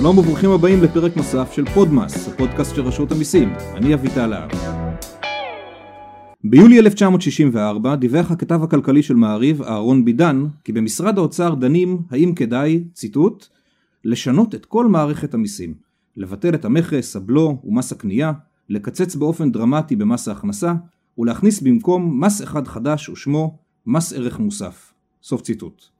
שלום וברוכים הבאים לפרק נוסף של פודמאס, הפודקאסט של רשות המיסים. אני אביטל להב. ביולי 1964 דיווח הכתב הכלכלי של מעריב, אהרון בידן, כי במשרד האוצר דנים האם כדאי, ציטוט, לשנות את כל מערכת המיסים, לבטל את המכס, הבלו ומס הקנייה, לקצץ באופן דרמטי במס ההכנסה, ולהכניס במקום מס אחד חדש ושמו מס ערך מוסף. סוף ציטוט.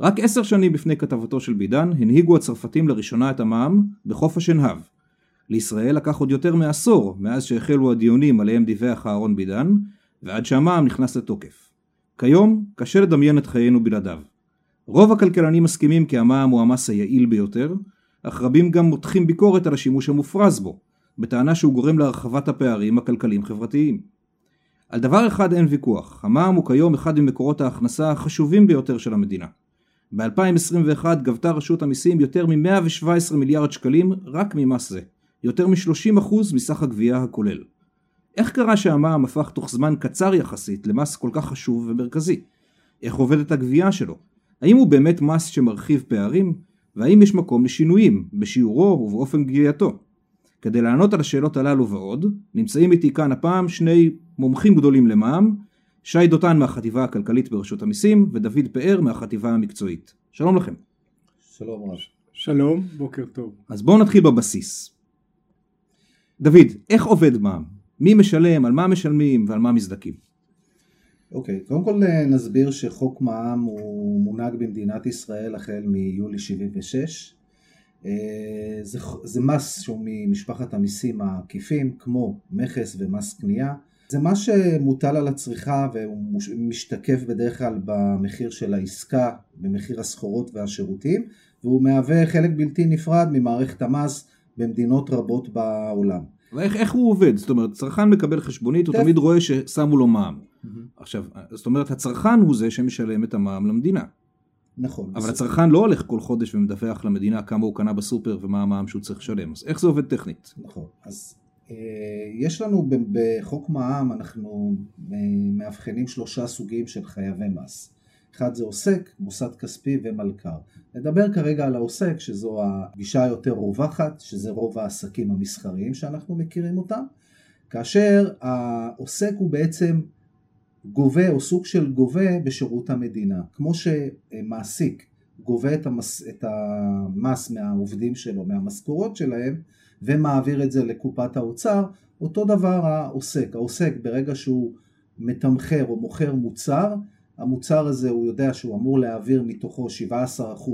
רק עשר שנים לפני כתבתו של בידן הנהיגו הצרפתים לראשונה את המע"מ בחוף השנהב. לישראל לקח עוד יותר מעשור מאז שהחלו הדיונים עליהם דיווח אהרון בידן ועד שהמע"מ נכנס לתוקף. כיום קשה לדמיין את חיינו בלעדיו. רוב הכלכלנים מסכימים כי המע"מ הוא המס היעיל ביותר, אך רבים גם מותחים ביקורת על השימוש המופרז בו, בטענה שהוא גורם להרחבת הפערים הכלכליים חברתיים. על דבר אחד אין ויכוח, המע"מ הוא כיום אחד ממקורות ההכנסה החשובים ביותר של המדינה. ב-2021 גבתה רשות המיסים יותר מ-117 מיליארד שקלים רק ממס זה, יותר מ-30% מסך הגבייה הכולל. איך קרה שהמע"מ הפך תוך זמן קצר יחסית למס כל כך חשוב ומרכזי? איך עובדת הגבייה שלו? האם הוא באמת מס שמרחיב פערים? והאם יש מקום לשינויים בשיעורו ובאופן גבייתו? כדי לענות על השאלות הללו ועוד, נמצאים איתי כאן הפעם שני מומחים גדולים למע"מ, שי דותן מהחטיבה הכלכלית ברשות המיסים ודוד פאר מהחטיבה המקצועית. שלום לכם. שלום רב. שלום, בוקר טוב. אז בואו נתחיל בבסיס. דוד, איך עובד מע"מ? מי משלם, על מה משלמים ועל מה מזדכים? אוקיי, קודם כל אה, נסביר שחוק מע"מ הוא מונהג במדינת ישראל החל מיולי 76. אה, זה, זה מס שהוא ממשפחת המיסים העקיפים כמו מכס ומס קנייה. זה מה שמוטל על הצריכה והוא משתקף בדרך כלל במחיר של העסקה, במחיר הסחורות והשירותים, והוא מהווה חלק בלתי נפרד ממערכת המס במדינות רבות בעולם. ואיך איך הוא עובד? זאת אומרת, צרכן מקבל חשבונית, הוא תמיד רואה ששמו לו מע"מ. עכשיו, זאת אומרת, הצרכן הוא זה שמשלם את המע"מ למדינה. נכון. אבל הצרכן לא הולך כל חודש ומדווח למדינה כמה הוא קנה בסופר ומה המע"מ שהוא צריך לשלם. אז איך זה עובד טכנית? נכון. אז יש לנו בחוק מע"מ, אנחנו אה, מאבחנים שלושה סוגים של חייבי מס. אחד זה עוסק, מוסד כספי ומלכ"ר. נדבר כרגע על העוסק, שזו הגישה היותר רווחת, שזה רוב העסקים המסחריים שאנחנו מכירים אותם, כאשר העוסק הוא בעצם גובה או סוג של גובה בשירות המדינה. כמו שמעסיק גובה את המס, את המס מהעובדים שלו, מהמשכורות שלהם, ומעביר את זה לקופת האוצר, אותו דבר העוסק. העוסק ברגע שהוא מתמחר או מוכר מוצר, המוצר הזה הוא יודע שהוא אמור להעביר מתוכו 17%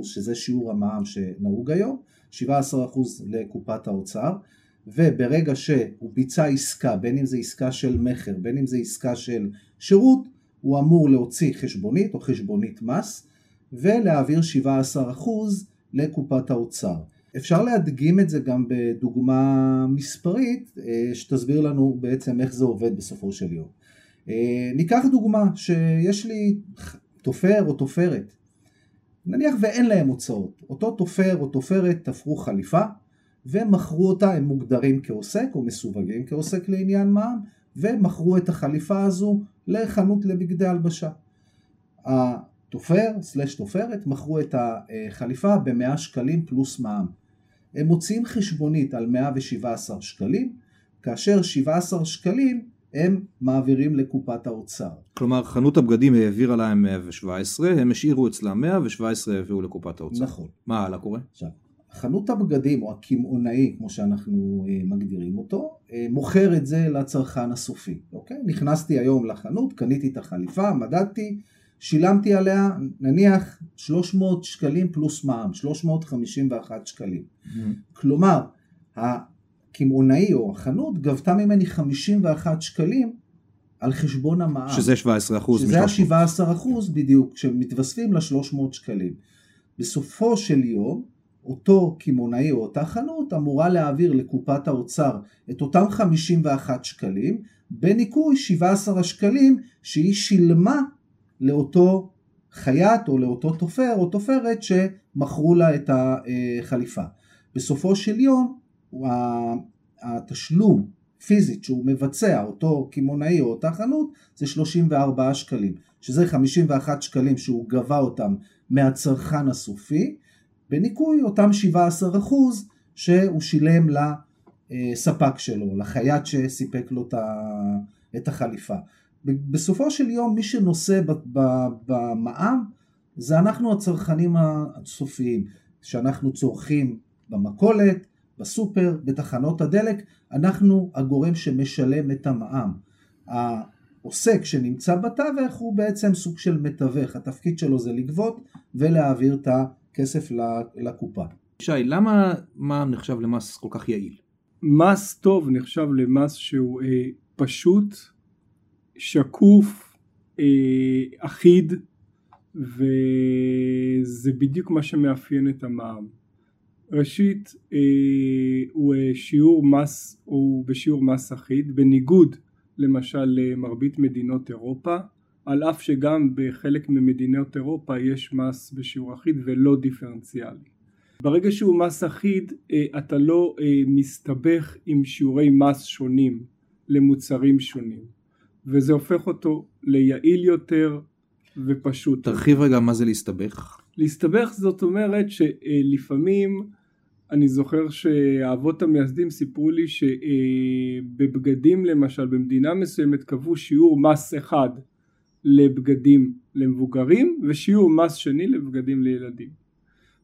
שזה שיעור המע"מ שנהוג היום, 17% לקופת האוצר, וברגע שהוא ביצע עסקה, בין אם זה עסקה של מכר, בין אם זה עסקה של שירות, הוא אמור להוציא חשבונית או חשבונית מס ולהעביר 17% לקופת האוצר. אפשר להדגים את זה גם בדוגמה מספרית אה, שתסביר לנו בעצם איך זה עובד בסופו של יום. אה, ניקח דוגמה שיש לי תופר או תופרת, נניח ואין להם הוצאות, אותו תופר או תופרת תפרו חליפה ומכרו אותה, הם מוגדרים כעוסק או מסווגים כעוסק לעניין מע"מ ומכרו את החליפה הזו לחנות לבגדי הלבשה. התופר סלש תופרת מכרו את החליפה ב-100 שקלים פלוס מע"מ. הם מוציאים חשבונית על 117 שקלים, כאשר 17 שקלים הם מעבירים לקופת האוצר. כלומר חנות הבגדים העבירה להם 117, הם השאירו אצלם 100 ו-17 העבירו לקופת האוצר. נכון. מה הלאה קורה? עכשיו, חנות הבגדים או הקמעונאי כמו שאנחנו אה, מגדירים אותו, אה, מוכר את זה לצרכן הסופי, אוקיי? נכנסתי היום לחנות, קניתי את החליפה, מדדתי, שילמתי עליה נניח 300 שקלים פלוס מע"מ, 351 שקלים. Mm-hmm. כלומר, הקמעונאי או החנות גבתה ממני 51 שקלים על חשבון המע"מ. שזה 17 אחוז. שזה ה-17 אחוז בדיוק, שמתווספים ל-300 שקלים. בסופו של יום, אותו קמעונאי או אותה חנות אמורה להעביר לקופת האוצר את אותם 51 שקלים, בניכוי 17 השקלים שהיא שילמה לאותו חייט או לאותו תופר או תופרת שמכרו לה את החליפה. בסופו של יום התשלום פיזית שהוא מבצע, אותו קמעונאי או אותה חנות, זה 34 שקלים, שזה 51 שקלים שהוא גבה אותם מהצרכן הסופי, בניכוי אותם 17 אחוז שהוא שילם לספק שלו, לחייט שסיפק לו את החליפה. בסופו של יום מי שנושא במע"מ זה אנחנו הצרכנים הסופיים, שאנחנו צורכים במכולת, בסופר, בתחנות הדלק, אנחנו הגורם שמשלם את המע"מ. העוסק שנמצא בתווך הוא בעצם סוג של מתווך, התפקיד שלו זה לגבות ולהעביר את הכסף לקופה. שי, למה מע"מ נחשב למס כל כך יעיל? מס טוב נחשב למס שהוא אה, פשוט, שקוף, אה, אחיד, וזה בדיוק מה שמאפיין את המע"מ. ראשית אה, הוא אה, שיעור מס, הוא בשיעור מס אחיד בניגוד למשל למרבית מדינות אירופה על אף שגם בחלק ממדינות אירופה יש מס בשיעור אחיד ולא דיפרנציאלי. ברגע שהוא מס אחיד אתה לא מסתבך עם שיעורי מס שונים למוצרים שונים וזה הופך אותו ליעיל יותר ופשוט. תרחיב רגע מה זה להסתבך. להסתבך זאת אומרת שלפעמים אני זוכר שהאבות המייסדים סיפרו לי שבבגדים למשל במדינה מסוימת קבעו שיעור מס אחד לבגדים למבוגרים ושיעור מס שני לבגדים לילדים.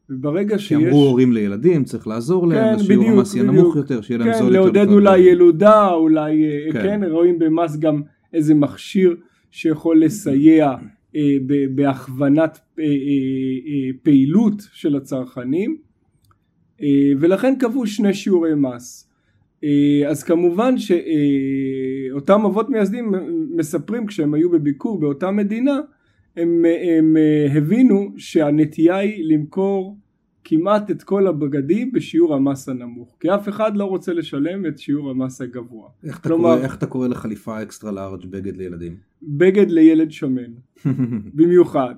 וברגע שיש... כי אמרו הורים לילדים צריך לעזור להם, כן, שיעור המס יהיה נמוך יותר, שיהיה להם כן, זול יותר. כן, לעודד אולי ילודה, אולי, כן. כן, רואים במס גם איזה מכשיר שיכול לסייע אה, בהכוונת אה, אה, פעילות של הצרכנים ולכן קבעו שני שיעורי מס. אז כמובן שאותם אבות מייסדים מספרים כשהם היו בביקור באותה מדינה הם, הם הבינו שהנטייה היא למכור כמעט את כל הבגדים בשיעור המס הנמוך כי אף אחד לא רוצה לשלם את שיעור המס הגבוה. איך, כלומר, אתה, קורא, איך אתה קורא לחליפה אקסטרה לארג' בגד לילדים? בגד לילד שמן במיוחד.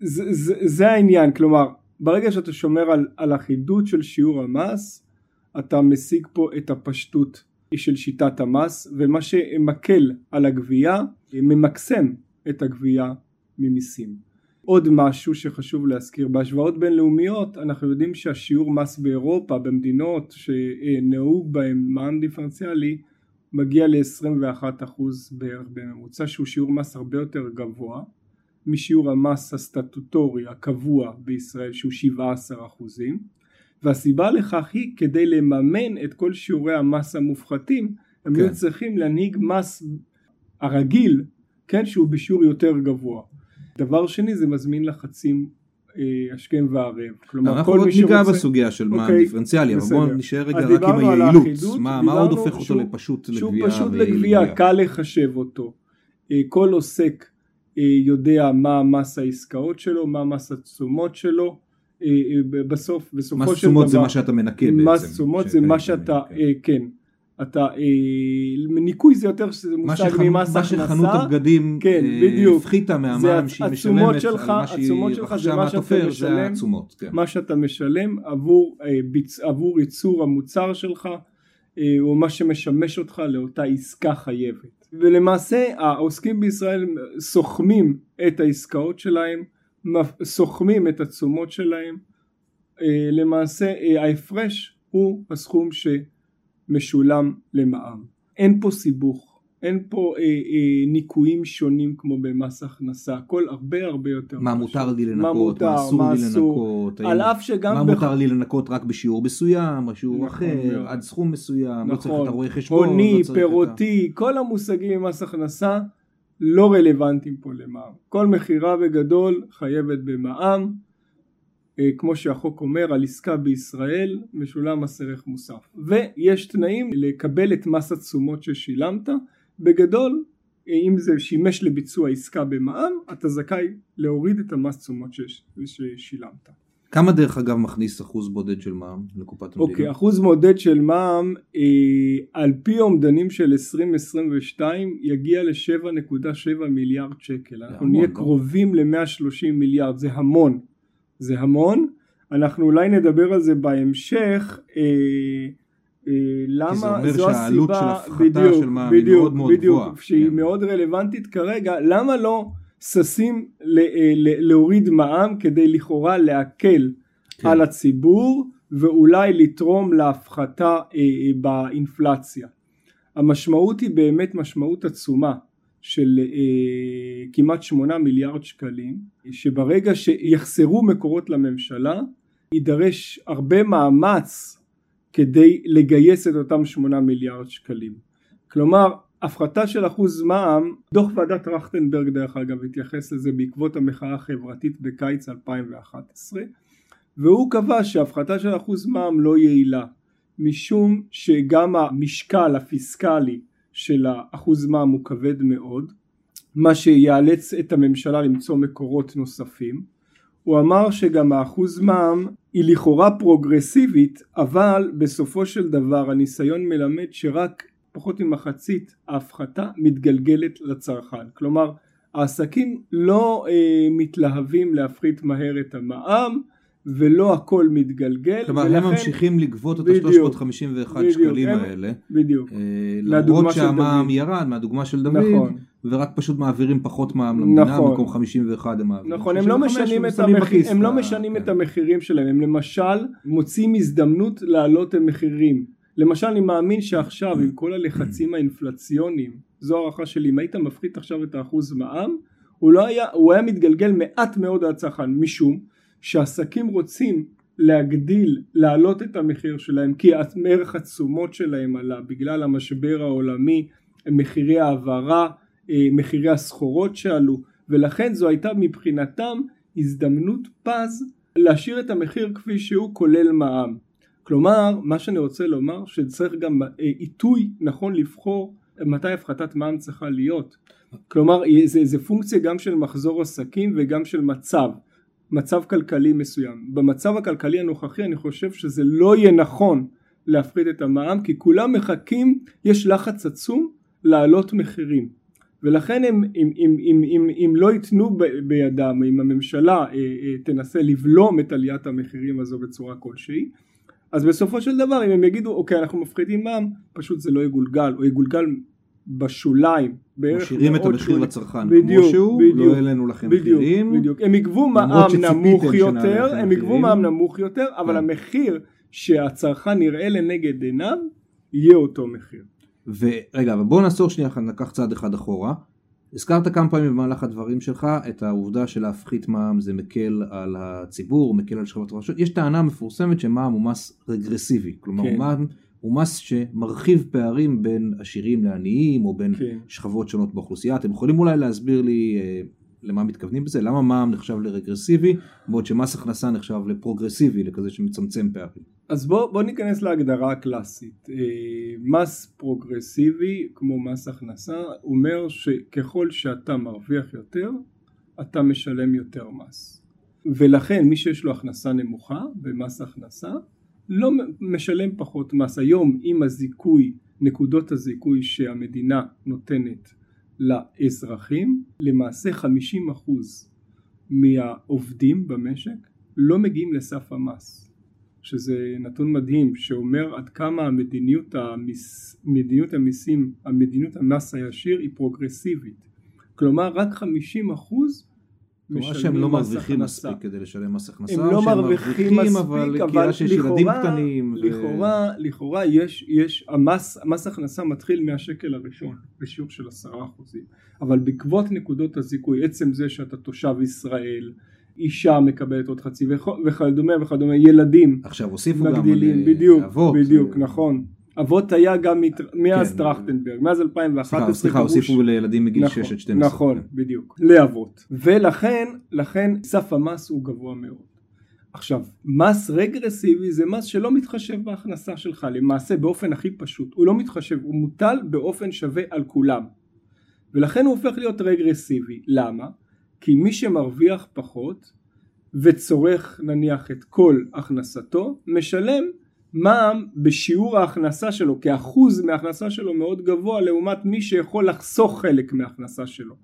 זה, זה, זה העניין כלומר ברגע שאתה שומר על, על אחידות של שיעור המס אתה משיג פה את הפשטות של שיטת המס ומה שמקל על הגבייה ממקסם את הגבייה ממיסים. עוד משהו שחשוב להזכיר בהשוואות בינלאומיות אנחנו יודעים שהשיעור מס באירופה במדינות שנהוג בהם מע"מ דיפרנציאלי מגיע ל-21% בערך בממוצע שהוא שיעור מס הרבה יותר גבוה משיעור המס הסטטוטורי הקבוע בישראל שהוא 17 אחוזים והסיבה לכך היא כדי לממן את כל שיעורי המס המופחתים הם כן. היו צריכים להנהיג מס הרגיל כן שהוא בשיעור יותר גבוה דבר שני זה מזמין לחצים אה, השכם והערב. כלומר כל מי שרוצה... אנחנו עוד ניגע בסוגיה של מע"מ אוקיי, דיפרנציאלי, אבל בואו נשאר רגע רק עם היעילות. מה, מה עוד הופך אותו לפשוט לגבייה? שהוא פשוט לגבייה, קל לחשב אותו. אה, כל עוסק אה, יודע מה מס העסקאות שלו, מה מס התשומות שלו. בסוף, בסופו של דבר... מס תשומות זה מה שאתה מנקה בעצם. מס תשומות זה מה שאתה, כן. אתה, אה, ניקוי זה יותר שזה מושג ממס הכנסה, מה שחנות הבגדים כן, אה, הפחיתה מהמע"מ שהיא משלמת שלך, על מה שהיא רכשה מהתופר, זה התשומות. כן. מה שאתה משלם עבור, אה, ביצ, עבור ייצור המוצר שלך, אה, או מה שמשמש אותך לאותה עסקה חייבת. ולמעשה העוסקים בישראל סוכמים את העסקאות שלהם, סוכמים את התשומות שלהם, אה, למעשה ההפרש הוא הסכום ש... משולם למע"מ. אין פה סיבוך, אין פה אה, אה, ניכויים שונים כמו במס הכנסה, הכל הרבה הרבה יותר מה מותר לי לנקות, מה, מותר, מה אסור מה לי לנקות, על אף שגם מה בח... מותר לי לנקות רק בשיעור מסוים, או שיעור נכון, אחר, מאוד. עד סכום מסוים, נכון, לא צריך את נכון. הרואה חשבון, הוני, לא פירותי, את... כל המושגים במס הכנסה לא רלוונטיים פה למע"מ, כל מכירה בגדול חייבת במע"מ כמו שהחוק אומר על עסקה בישראל משולם מס ערך מוסף ויש תנאים לקבל את מס התשומות ששילמת בגדול אה, אם זה שימש לביצוע עסקה במע"מ אתה זכאי להוריד את המס תשומות ששילמת. כמה דרך אגב מכניס אחוז בודד של מע"מ לקופת המדינה? אוקיי, okay, אחוז בודד של מע"מ אה, על פי אומדנים של 2022 יגיע ל-7.7 מיליארד שקל. אנחנו נהיה לא? קרובים ל-130 מיליארד, זה המון. זה המון, אנחנו אולי נדבר על זה בהמשך, אה, אה, למה זו הסיבה, כי זה אומר שהעלות של הפחתה של מע"מ היא מאוד מאוד בדיוק, גבוהה, שהיא כן. מאוד רלוונטית כרגע, למה לא ששים להוריד מע"מ כדי לכאורה להקל כן. על הציבור ואולי לתרום להפחתה באינפלציה. המשמעות היא באמת משמעות עצומה של אה, כמעט שמונה מיליארד שקלים שברגע שיחסרו מקורות לממשלה יידרש הרבה מאמץ כדי לגייס את אותם שמונה מיליארד שקלים. כלומר הפחתה של אחוז מע"מ דוח ועדת טרכטנברג דרך אגב התייחס לזה בעקבות המחאה החברתית בקיץ 2011 והוא קבע שהפחתה של אחוז מע"מ לא יעילה משום שגם המשקל הפיסקלי של האחוז מע"מ הוא כבד מאוד מה שיאלץ את הממשלה למצוא מקורות נוספים. הוא אמר שגם האחוז מע"מ היא לכאורה פרוגרסיבית אבל בסופו של דבר הניסיון מלמד שרק פחות ממחצית ההפחתה מתגלגלת לצרכן. כלומר העסקים לא אה, מתלהבים להפחית מהר את המע"מ ולא הכל מתגלגל. כלומר ולכן, הם ממשיכים לגבות את ה-351 שקלים הם, האלה. בדיוק. אה, למרות שהמע"מ ירד מהדוגמה של דוד. נכון. ורק פשוט מעבירים פחות מע"מ למדינה, נכון, במקום 51 הם מעבירים. נכון, הם לא משנים, את, המחיר, הם לא משנים כן. את המחירים שלהם, הם למשל מוצאים הזדמנות להעלות המחירים. למשל אני מאמין שעכשיו עם כל הלחצים האינפלציוניים, זו הערכה שלי, אם היית מפחית עכשיו את האחוז מע"מ, הוא, לא היה, הוא היה מתגלגל מעט מאוד על הצרכן, משום שעסקים רוצים להגדיל, להעלות את המחיר שלהם כי ערך התשומות שלהם עלה בגלל המשבר העולמי, מחירי העברה, אה, מחירי הסחורות שעלו ולכן זו הייתה מבחינתם הזדמנות פז להשאיר את המחיר כפי שהוא כולל מע"מ. כלומר מה שאני רוצה לומר שצריך גם אה, עיתוי נכון לבחור מתי הפחתת מע"מ צריכה להיות. כלומר זה, זה פונקציה גם של מחזור עסקים וגם של מצב. מצב כלכלי מסוים. במצב הכלכלי הנוכחי אני חושב שזה לא יהיה נכון להפחית את המע"מ כי כולם מחכים, יש לחץ עצום להעלות מחירים ולכן אם, אם, אם, אם, אם, אם לא ייתנו בידם, אם הממשלה אה, אה, תנסה לבלום את עליית המחירים הזו בצורה כלשהי אז בסופו של דבר אם הם יגידו אוקיי אנחנו מפחיתים מע"מ פשוט זה לא יגולגל או יגולגל בשוליים משאירים את המחיר שולי. לצרכן בדיוק, כמו שהוא, לא בדיוק, לא העלינו לכם בדיוק, מחירים. בדיוק, הם יגבו מע"מ נמוך יותר, הם יגבו מע"מ נמוך יותר, אבל כן. המחיר שהצרכן יראה לנגד עיניו, יהיה אותו מחיר. ורגע, אבל בואו נעצור שנייה, נקח צעד אחד אחורה. הזכרת כמה פעמים במהלך הדברים שלך את העובדה שלהפחית מע"מ זה מקל על הציבור, מקל על שכבות רשות. יש טענה מפורסמת שמע"מ הוא מס רגרסיבי, כלומר כן. מע"מ הוא מס שמרחיב פערים בין עשירים לעניים או בין כן. שכבות שונות באוכלוסייה. אתם יכולים אולי להסביר לי אה, למה מתכוונים בזה? למה מע"מ נחשב לרגרסיבי בעוד שמס הכנסה נחשב לפרוגרסיבי, לכזה שמצמצם פערים? אז בוא, בוא ניכנס להגדרה הקלאסית. אה, מס פרוגרסיבי כמו מס הכנסה אומר שככל שאתה מרוויח יותר אתה משלם יותר מס. ולכן מי שיש לו הכנסה נמוכה במס הכנסה לא משלם פחות מס. היום עם הזיכוי, נקודות הזיכוי שהמדינה נותנת לאזרחים, למעשה 50% מהעובדים במשק לא מגיעים לסף המס. שזה נתון מדהים שאומר עד כמה המדיניות, המס, מדיניות המיסים, המדיניות המס הישיר היא פרוגרסיבית. כלומר רק 50 אחוז כלומר שהם לא מרוויחים מספיק כדי לשלם מס הכנסה, הם לא מרוויחים מספיק, אבל, אבל ילדים קטנים. לכאורה, ו... לכאורה יש, יש המס, מס הכנסה מתחיל מהשקל הראשון בשיעור של עשרה אחוזים, אבל בעקבות נקודות הזיכוי, עצם זה שאתה תושב ישראל, אישה מקבלת עוד חצי וכדומה וכדומה, ילדים עכשיו הוסיפו מגדילים, גם על בדיוק, אבות. בדיוק, נכון. אבות היה גם מת... מאז כן. טרכטנברג, מאז 2011. סליחה, הוסיפו לילדים מגיל נכון, 6 עד 12. נכון, כן. בדיוק, לאבות. ולכן, לכן סף המס הוא גבוה מאוד. עכשיו, מס רגרסיבי זה מס שלא מתחשב בהכנסה שלך, למעשה באופן הכי פשוט, הוא לא מתחשב, הוא מוטל באופן שווה על כולם. ולכן הוא הופך להיות רגרסיבי. למה? כי מי שמרוויח פחות וצורך נניח את כל הכנסתו, משלם מע"מ בשיעור ההכנסה שלו כאחוז מההכנסה שלו מאוד גבוה לעומת מי שיכול לחסוך חלק מההכנסה שלו.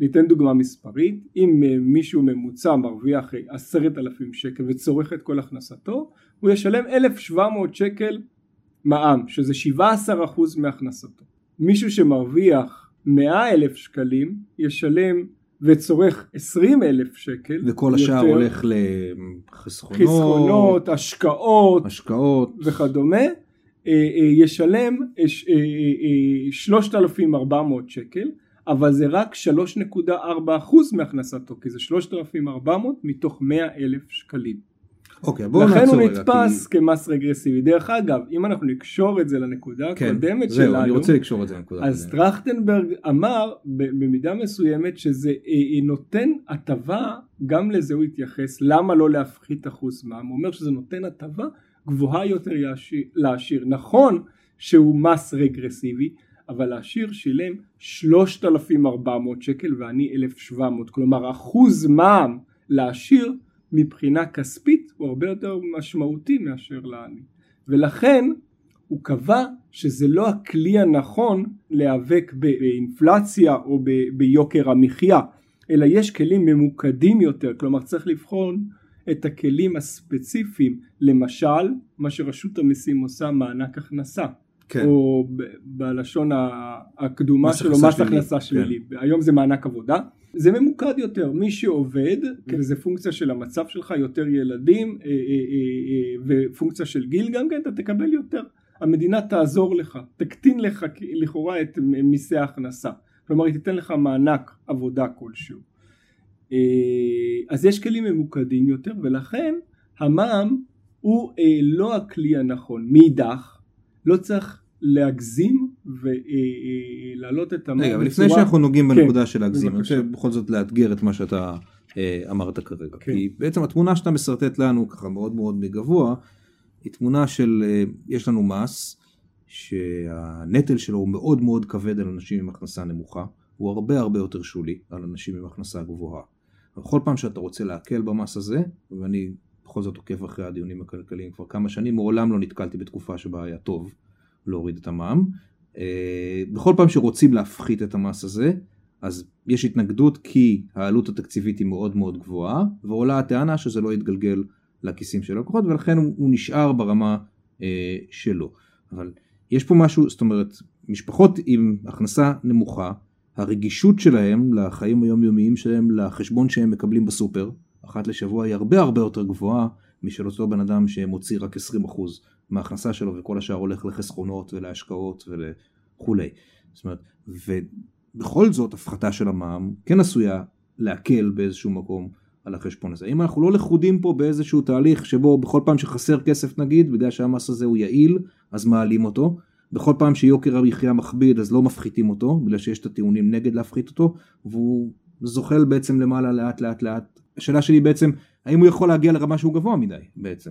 ניתן דוגמה מספרית אם אה, מישהו ממוצע מרוויח עשרת אלפים שקל וצורך את כל הכנסתו הוא ישלם אלף שבע מאות שקל מע"מ שזה שבעה עשר אחוז מהכנסתו. מישהו שמרוויח מאה אלף שקלים ישלם וצורך 20 אלף שקל, וכל השאר יותר, הולך לחסכונות, חסכונות, השקעות השקעות, וכדומה, אה, אה, ישלם אה, ש- אה, 3,400 שקל, אבל זה רק 3.4% מהכנסתו, כי זה 3,400 מתוך 100 אלף שקלים. אוקיי בואו לכן נעצור הוא רגע, נתפס כי- כמס רגרסיבי. דרך אגב, אם אנחנו נקשור את זה לנקודה כן, הקודמת זהו, שלנו, אני רוצה לקשור את זה לנקודה אז הקודמת. טרכטנברג אמר במידה מסוימת שזה אה, אה, נותן הטבה, גם לזה הוא התייחס, למה לא להפחית אחוז מע"מ, הוא אומר שזה נותן הטבה גבוהה יותר לעשיר. נכון שהוא מס רגרסיבי, אבל לעשיר שילם 3,400 שקל ואני 1,700, כלומר אחוז מע"מ לעשיר מבחינה כספית הוא הרבה יותר משמעותי מאשר לעני. ולכן הוא קבע שזה לא הכלי הנכון להיאבק באינפלציה או ב- ביוקר המחיה, אלא יש כלים ממוקדים יותר, כלומר צריך לבחון את הכלים הספציפיים, למשל מה שרשות המיסים עושה מענק הכנסה, כן. או ב- בלשון הקדומה מס שלו הכנסה מס שלילי, הכנסה כן. שלילי, היום זה מענק עבודה, זה ממוקד יותר, מי שעובד, וזה פונקציה של המצב שלך, יותר ילדים אה, אה, אה, אה, ופונקציה של גיל גם כן, אתה תקבל יותר, המדינה תעזור לך, תקטין לך לכאורה את מיסי ההכנסה, כלומר היא תיתן לך מענק עבודה כלשהו. אה, אז יש כלים ממוקדים יותר ולכן המע"מ הוא אה, לא הכלי הנכון. מאידך לא צריך להגזים ולהעלות את המע"מ רגע, אבל לפני שאנחנו נוגעים כן, בנקודה של להגזים, אני. רוצה בכל זאת לאתגר את מה שאתה אה, אמרת כרגע. כן. כי בעצם התמונה שאתה משרטט לנו ככה מאוד מאוד מגבוה, היא תמונה של, אה, יש לנו מס, שהנטל שלו הוא מאוד מאוד כבד על אנשים עם הכנסה נמוכה, הוא הרבה הרבה יותר שולי על אנשים עם הכנסה גבוהה. בכל פעם שאתה רוצה להקל במס הזה, ואני בכל זאת עוקב אחרי הדיונים הכלכליים כבר כמה שנים, מעולם לא נתקלתי בתקופה שבה היה טוב להוריד את המע"מ. אה, בכל פעם שרוצים להפחית את המס הזה, אז יש התנגדות כי העלות התקציבית היא מאוד מאוד גבוהה, ועולה הטענה שזה לא יתגלגל לכיסים של הלקוחות, ולכן הוא, הוא נשאר ברמה אה, שלו. אבל יש פה משהו, זאת אומרת, משפחות עם הכנסה נמוכה, הרגישות שלהם לחיים היומיומיים שלהם, לחשבון שהם מקבלים בסופר, אחת לשבוע היא הרבה הרבה יותר גבוהה משל אותו בן אדם שמוציא רק 20% מההכנסה שלו וכל השאר הולך לחסכונות ולהשקעות וכולי. זאת אומרת, ובכל זאת הפחתה של המע"מ כן עשויה להקל באיזשהו מקום על החשבון הזה. אם אנחנו לא לכודים פה באיזשהו תהליך שבו בכל פעם שחסר כסף נגיד, בגלל שהמס הזה הוא יעיל, אז מעלים אותו. בכל פעם שיוקר המחיה מכביד אז לא מפחיתים אותו, בגלל שיש את הטיעונים נגד להפחית אותו, והוא זוחל בעצם למעלה לאט לאט לאט. השאלה שלי בעצם, האם הוא יכול להגיע לרמה שהוא גבוה מדי בעצם?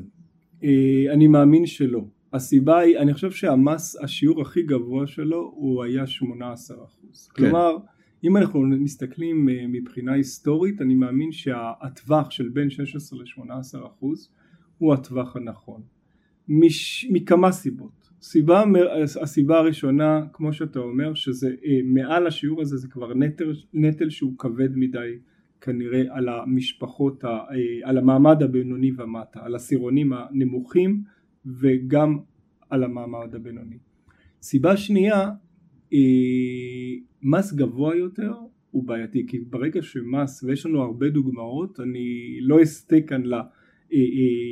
אה, אני מאמין שלא. הסיבה היא, אני חושב שהמס, השיעור הכי גבוה שלו הוא היה 18%. כן. כלומר, אם אנחנו מסתכלים אה, מבחינה היסטורית, אני מאמין שהטווח של בין 16 ל-18% הוא הטווח הנכון. מש, מכמה סיבות. סיבה, הסיבה הראשונה, כמו שאתה אומר, שזה אה, מעל השיעור הזה זה כבר נטל, נטל שהוא כבד מדי כנראה על המשפחות, אה, על המעמד הבינוני ומטה, על העשירונים הנמוכים וגם על המעמד הבינוני. סיבה שנייה, אה, מס גבוה יותר הוא בעייתי, כי ברגע שמס, ויש לנו הרבה דוגמאות, אני לא אסטה כאן ל... אה,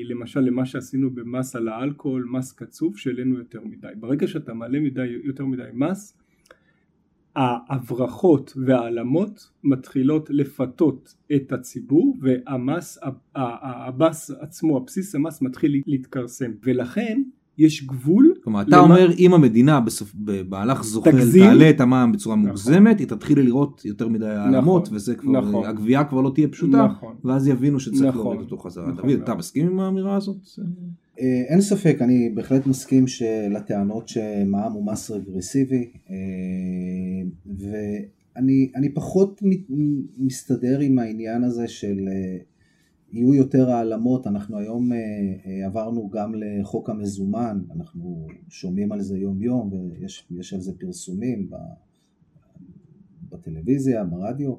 למשל למה שעשינו במס על האלכוהול, מס קצוב שהעלינו יותר מדי. ברגע שאתה מעלה מדי, יותר מדי מס, ההברחות והעלמות מתחילות לפתות את הציבור והמס, המס עצמו, הבסיס המס מתחיל להתכרסם ולכן יש גבול כלומר, אתה למה- אומר אם המדינה בסוף, במהלך זוחל תגזים. תעלה את המע"מ בצורה נכון. מוגזמת, היא תתחיל לראות יותר מדי העלמות, וזה כבר, נכון. הגבייה כבר לא תהיה פשוטה, נכון. ואז יבינו שצריך נכון. להוריד אותו חזרה. נכון דוד, אתה מאוד. מסכים עם האמירה הזאת? אה, אין ספק, אני בהחלט מסכים לטענות שמע"מ הוא מס רגרסיבי, אה, ואני אני פחות מסתדר עם העניין הזה של אה, יהיו יותר העלמות, אנחנו היום עברנו גם לחוק המזומן, אנחנו שומעים על זה יום יום ויש יש על זה פרסומים בטלוויזיה, ברדיו,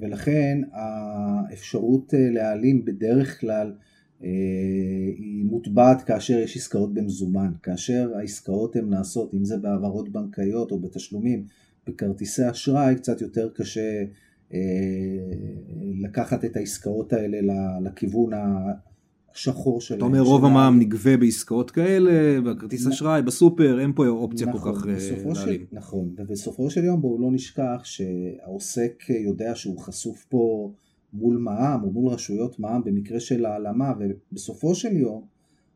ולכן האפשרות להעלים בדרך כלל היא מוטבעת כאשר יש עסקאות במזומן, כאשר העסקאות הן נעשות, אם זה בהעברות בנקאיות או בתשלומים בכרטיסי אשראי, קצת יותר קשה לקחת את העסקאות האלה לכיוון השחור שלהם. אתה אומר רוב המע"מ נגבה בעסקאות כאלה, בכרטיס אשראי, בסופר, אין פה אופציה נכון, כל כך להעלים. נכון, ובסופו של יום בואו לא נשכח שהעוסק יודע שהוא חשוף פה מול מע"מ או מול רשויות מע"מ במקרה של העלמה, ובסופו של יום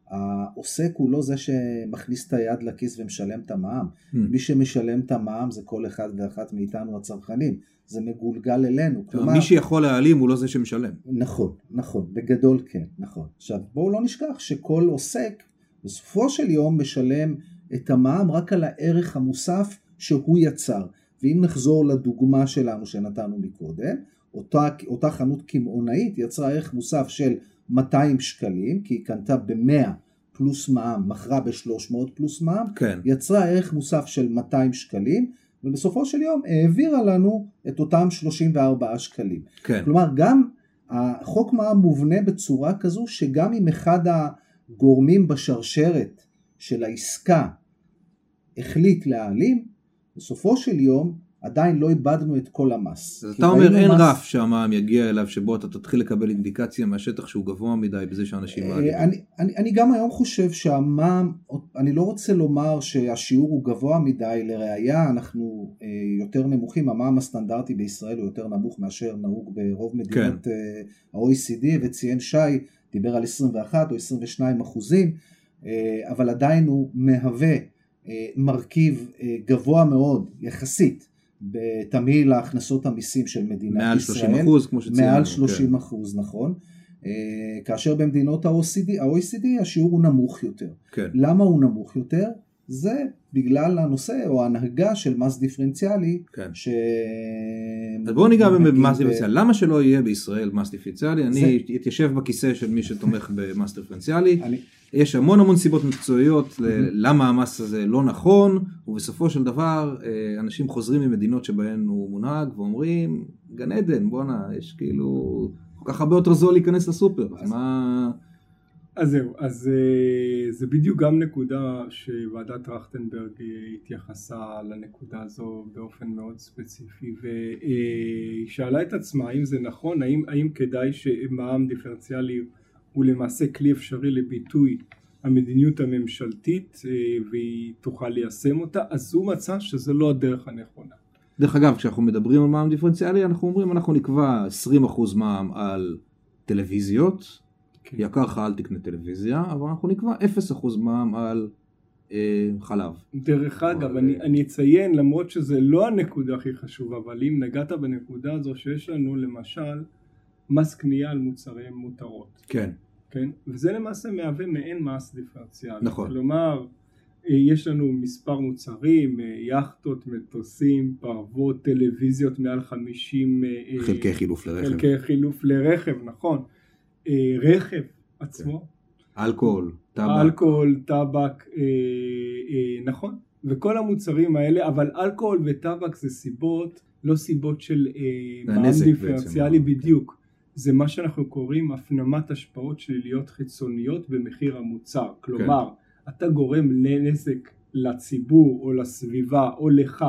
העוסק הוא לא זה שמכניס את היד לכיס ומשלם את המע"מ. Hmm. מי שמשלם את המע"מ זה כל אחד ואחת מאיתנו הצרכנים. זה מגולגל אלינו. כלומר, מי שיכול להעלים הוא לא זה שמשלם. נכון, נכון, בגדול כן, נכון. עכשיו בואו לא נשכח שכל עוסק בסופו של יום משלם את המע"מ רק על הערך המוסף שהוא יצר. ואם נחזור לדוגמה שלנו שנתנו מקודם, אותה, אותה חנות קמעונאית יצרה ערך מוסף של 200 שקלים, כי היא קנתה ב-100 פלוס מע"מ, מכרה ב-300 פלוס מע"מ, כן. יצרה ערך מוסף של 200 שקלים, ובסופו של יום העבירה לנו את אותם 34 שקלים. כן. כלומר, גם החוק מע"מ מובנה בצורה כזו שגם אם אחד הגורמים בשרשרת של העסקה החליט להעלים, בסופו של יום עדיין לא איבדנו את כל המס. אז אתה אומר אין מס... רף שהמע"מ יגיע אליו שבו אתה תתחיל לקבל אינדיקציה מהשטח שהוא גבוה מדי בזה שאנשים מעלים. אה, אני, אני, אני גם היום חושב שהמע"מ, אני לא רוצה לומר שהשיעור הוא גבוה מדי, לראיה אנחנו אה, יותר נמוכים, המע"מ הסטנדרטי בישראל הוא יותר נמוך מאשר נהוג ברוב מדינות כן. אה, ה-OECD וציין שי, דיבר על 21 או 22 אחוזים, אבל עדיין הוא מהווה מרכיב גבוה מאוד יחסית בתמהיל ההכנסות המיסים של מדינת מעל ישראל. מעל 30 אחוז כמו שציינו. מעל 30 כן. אחוז, נכון. אה, כאשר במדינות ה-OECD, ה-OECD השיעור הוא נמוך יותר. כן. למה הוא נמוך יותר? זה בגלל הנושא או ההנהגה של מס דיפרנציאלי. כן. ש... אז בואו ניגע במס דיפרנציאלי. למה שלא יהיה בישראל מס דיפרנציאלי? זה... אני אתיישב בכיסא של מי שתומך במס דיפרנציאלי. אני... יש המון המון סיבות מקצועיות למה המס הזה לא נכון, ובסופו של דבר אה, אנשים חוזרים ממדינות שבהן הוא מונהג ואומרים, גן עדן, בואנה, יש כאילו כל כך הרבה יותר זול להיכנס לסופר, אז מה... אז זהו, אז אה, זה בדיוק גם נקודה שוועדת טרכטנברג אה, התייחסה לנקודה הזו באופן מאוד ספציפי והיא שאלה את עצמה האם זה נכון, האם, האם כדאי שמע"מ דיפרנציאלי הוא למעשה כלי אפשרי לביטוי המדיניות הממשלתית אה, והיא תוכל ליישם אותה, אז הוא מצא שזה לא הדרך הנכונה. דרך אגב, כשאנחנו מדברים על מע"מ דיפרנציאלי, אנחנו אומרים אנחנו נקבע 20% מע"מ על טלוויזיות, כן. יקר לך אל תקנה טלוויזיה, אבל אנחנו נקבע 0% מע"מ על אה, חלב. דרך אגב, אבל... אני, אני אציין, למרות שזה לא הנקודה הכי חשובה, אבל אם נגעת בנקודה הזו שיש לנו למשל מס קנייה על מוצרי מותרות. כן. כן? וזה למעשה מהווה מעין מס דיפרנציאלי. נכון. כלומר, אה, יש לנו מספר מוצרים, אה, יאכטות, מטוסים, פרוות, טלוויזיות מעל 50 אה, חלקי חילוף לרכב. חלקי חילוף לרכב, נכון. רכב עצמו. כן. אלכוהול, טבק. אלכוהול, טבק, נכון. וכל המוצרים האלה, אבל אלכוהול וטבק זה סיבות, לא סיבות של מע"מ דיפרנציאלי בדיוק. זה מה שאנחנו קוראים הפנמת השפעות שליליות חיצוניות במחיר המוצר. כלומר, כן. אתה גורם לנזק לציבור או לסביבה או לך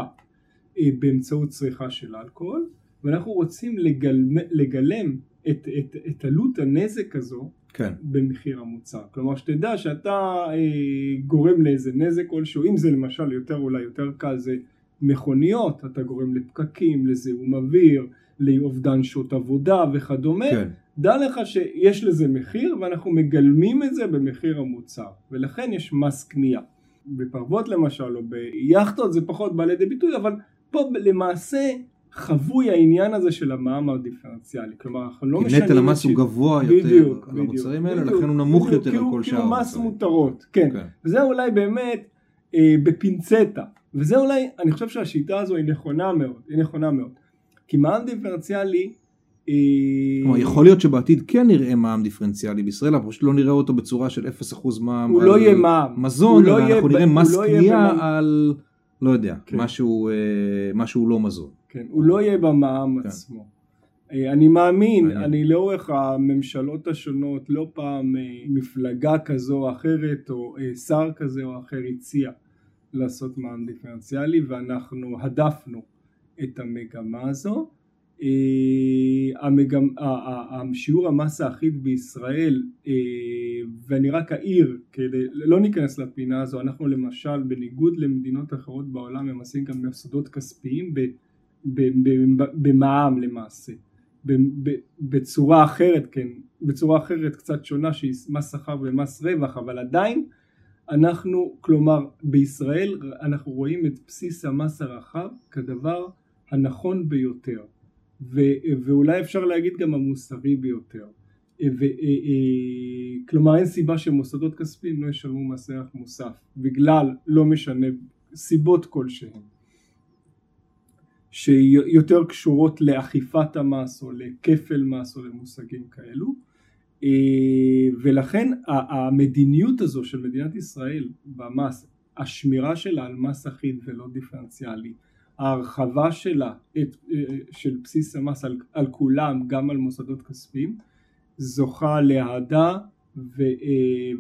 אה, באמצעות צריכה של אלכוהול, ואנחנו רוצים לגלם, לגלם את, את, את עלות הנזק הזו כן. במחיר המוצר. כלומר שתדע שאתה אה, גורם לאיזה נזק כלשהו, אם זה למשל יותר אולי יותר קל זה מכוניות, אתה גורם לפקקים, לזיהום אוויר, לאובדן שעות עבודה וכדומה, כן. דע לך שיש לזה מחיר ואנחנו מגלמים את זה במחיר המוצר ולכן יש מס קנייה. בפרוות למשל או ביאכטות זה פחות בא לידי ביטוי אבל פה למעשה חבוי העניין הזה של המע"מ הדיפרנציאלי כלומר אנחנו לא משנים נטל המס הוא גבוה יותר בדיוק, על המוצרים האלה לכן הוא נמוך בדיוק, יותר על כל שאר המוצרים. כאילו מס מותרות, כן. כן. וזה אולי באמת אה, בפינצטה וזה אולי אני חושב שהשיטה הזו היא נכונה מאוד, היא נכונה מאוד. כי מע"מ דיפרנציאלי אה, כלומר, יכול להיות שבעתיד כן נראה מע"מ דיפרנציאלי בישראל, אבל פשוט לא נראה אותו בצורה של 0% מע"מ הוא לא יהיה מע"מ. מזון, אלא אנחנו נראה מס לא קנייה על, לא יודע, כן. משהו, אה, משהו לא מזון. כן, הוא לא יהיה במע"מ כן. עצמו. אה, אני מאמין, אני לאורך הממשלות השונות לא פעם מפלגה כזו או אחרת או שר כזה או אחר הציע לעשות מע"מ דיפרנציאלי ואנחנו הדפנו את המגמה הזו אה, המגמ... שיעור המס האחיד בישראל אה, ואני רק אעיר כדי לא ניכנס לפינה הזו אנחנו למשל בניגוד למדינות אחרות בעולם ממסים גם מוסדות כספיים במע"מ למעשה. בצורה אחרת כן בצורה אחרת קצת שונה שהיא מס שכר ומס רווח אבל עדיין אנחנו כלומר בישראל אנחנו רואים את בסיס המס הרחב כדבר הנכון ביותר. ו- ואולי אפשר להגיד גם המוסרי ביותר. ו- אה, אה, כלומר אין סיבה שמוסדות כספיים לא ישלמו מס ערך מוסף בגלל לא משנה סיבות כלשהן שיותר קשורות לאכיפת המס או לכפל מס או למושגים כאלו. אה, ולכן המדיניות הזו של מדינת ישראל במס השמירה שלה על מס אחיד ולא דיפרנציאלי ההרחבה שלה את, של בסיס המס על, על כולם גם על מוסדות כספיים זוכה לאהדה אה,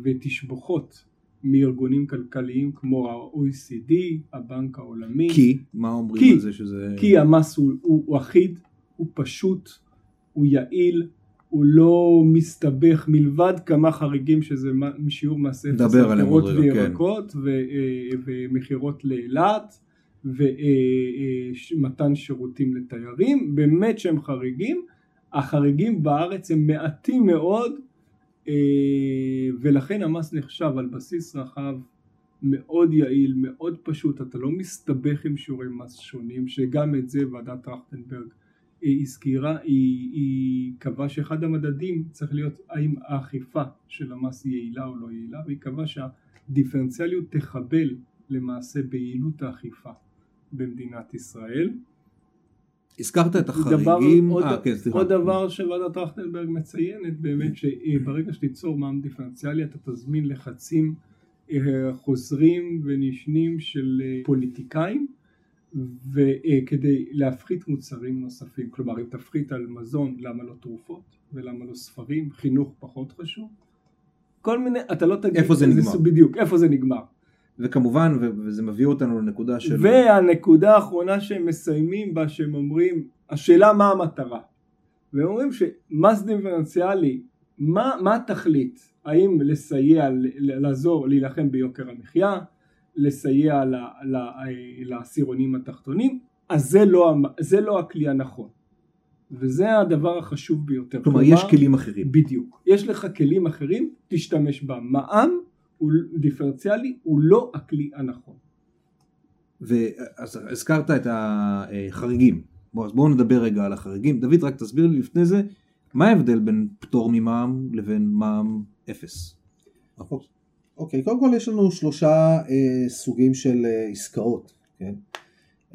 ותשבוכות מארגונים כלכליים כמו ה-OECD, הבנק העולמי. כי? מה אומרים כי, על זה שזה... כי המס הוא, הוא, הוא אחיד, הוא פשוט, הוא יעיל, הוא לא מסתבך מלבד כמה חריגים שזה שיעור מס אפס על פירות וירקות כן. אה, ומכירות לאילת ומתן שירותים לתיירים, באמת שהם חריגים, החריגים בארץ הם מעטים מאוד אה, ולכן המס נחשב על בסיס רחב מאוד יעיל, מאוד פשוט, אתה לא מסתבך עם שיעורי מס שונים, שגם את זה ועדת טרכטנברג אה, הזכירה, היא, היא קבעה שאחד המדדים צריך להיות האם האכיפה של המס יעילה או לא יעילה, והיא קבעה שהדיפרנציאליות תחבל למעשה ביעילות האכיפה. במדינת ישראל. הזכרת את החריגים, דבר, 아, כן, סליחה. עוד דבר שוועדת טרכטנברג מציינת באמת שברגע שתיצור מע"מ דיפרנציאלי אתה תזמין לחצים אה, חוזרים ונשנים של אה, פוליטיקאים וכדי להפחית מוצרים נוספים. כלומר אם תפחית על מזון למה לא תרופות? ולמה לא ספרים? חינוך פחות חשוב? כל מיני אתה לא תגיד איפה זה נגמר? בדיוק איפה זה נגמר וכמובן, וזה מביא אותנו לנקודה של... והנקודה האחרונה שהם מסיימים בה, שהם אומרים, השאלה מה המטרה. והם אומרים שמס דיפרנציאלי, מה, מה התכלית? האם לסייע, לעזור, להילחם ביוקר המחיה, לסייע לעשירונים התחתונים, אז זה לא, זה לא הכלי הנכון. וזה הדבר החשוב ביותר. כלומר, כלומר יש כלים אחרים. בדיוק. יש לך כלים אחרים, תשתמש במע"מ הוא דיפרנציאלי, הוא לא הכלי הנכון. ואז הזכרת את החריגים, בוא, אז בואו נדבר רגע על החריגים. דוד רק תסביר לי לפני זה, מה ההבדל בין פטור ממע"מ לבין מע"מ אפס? אוקיי, קודם כל יש לנו שלושה אה, סוגים של אה, עסקאות, כן?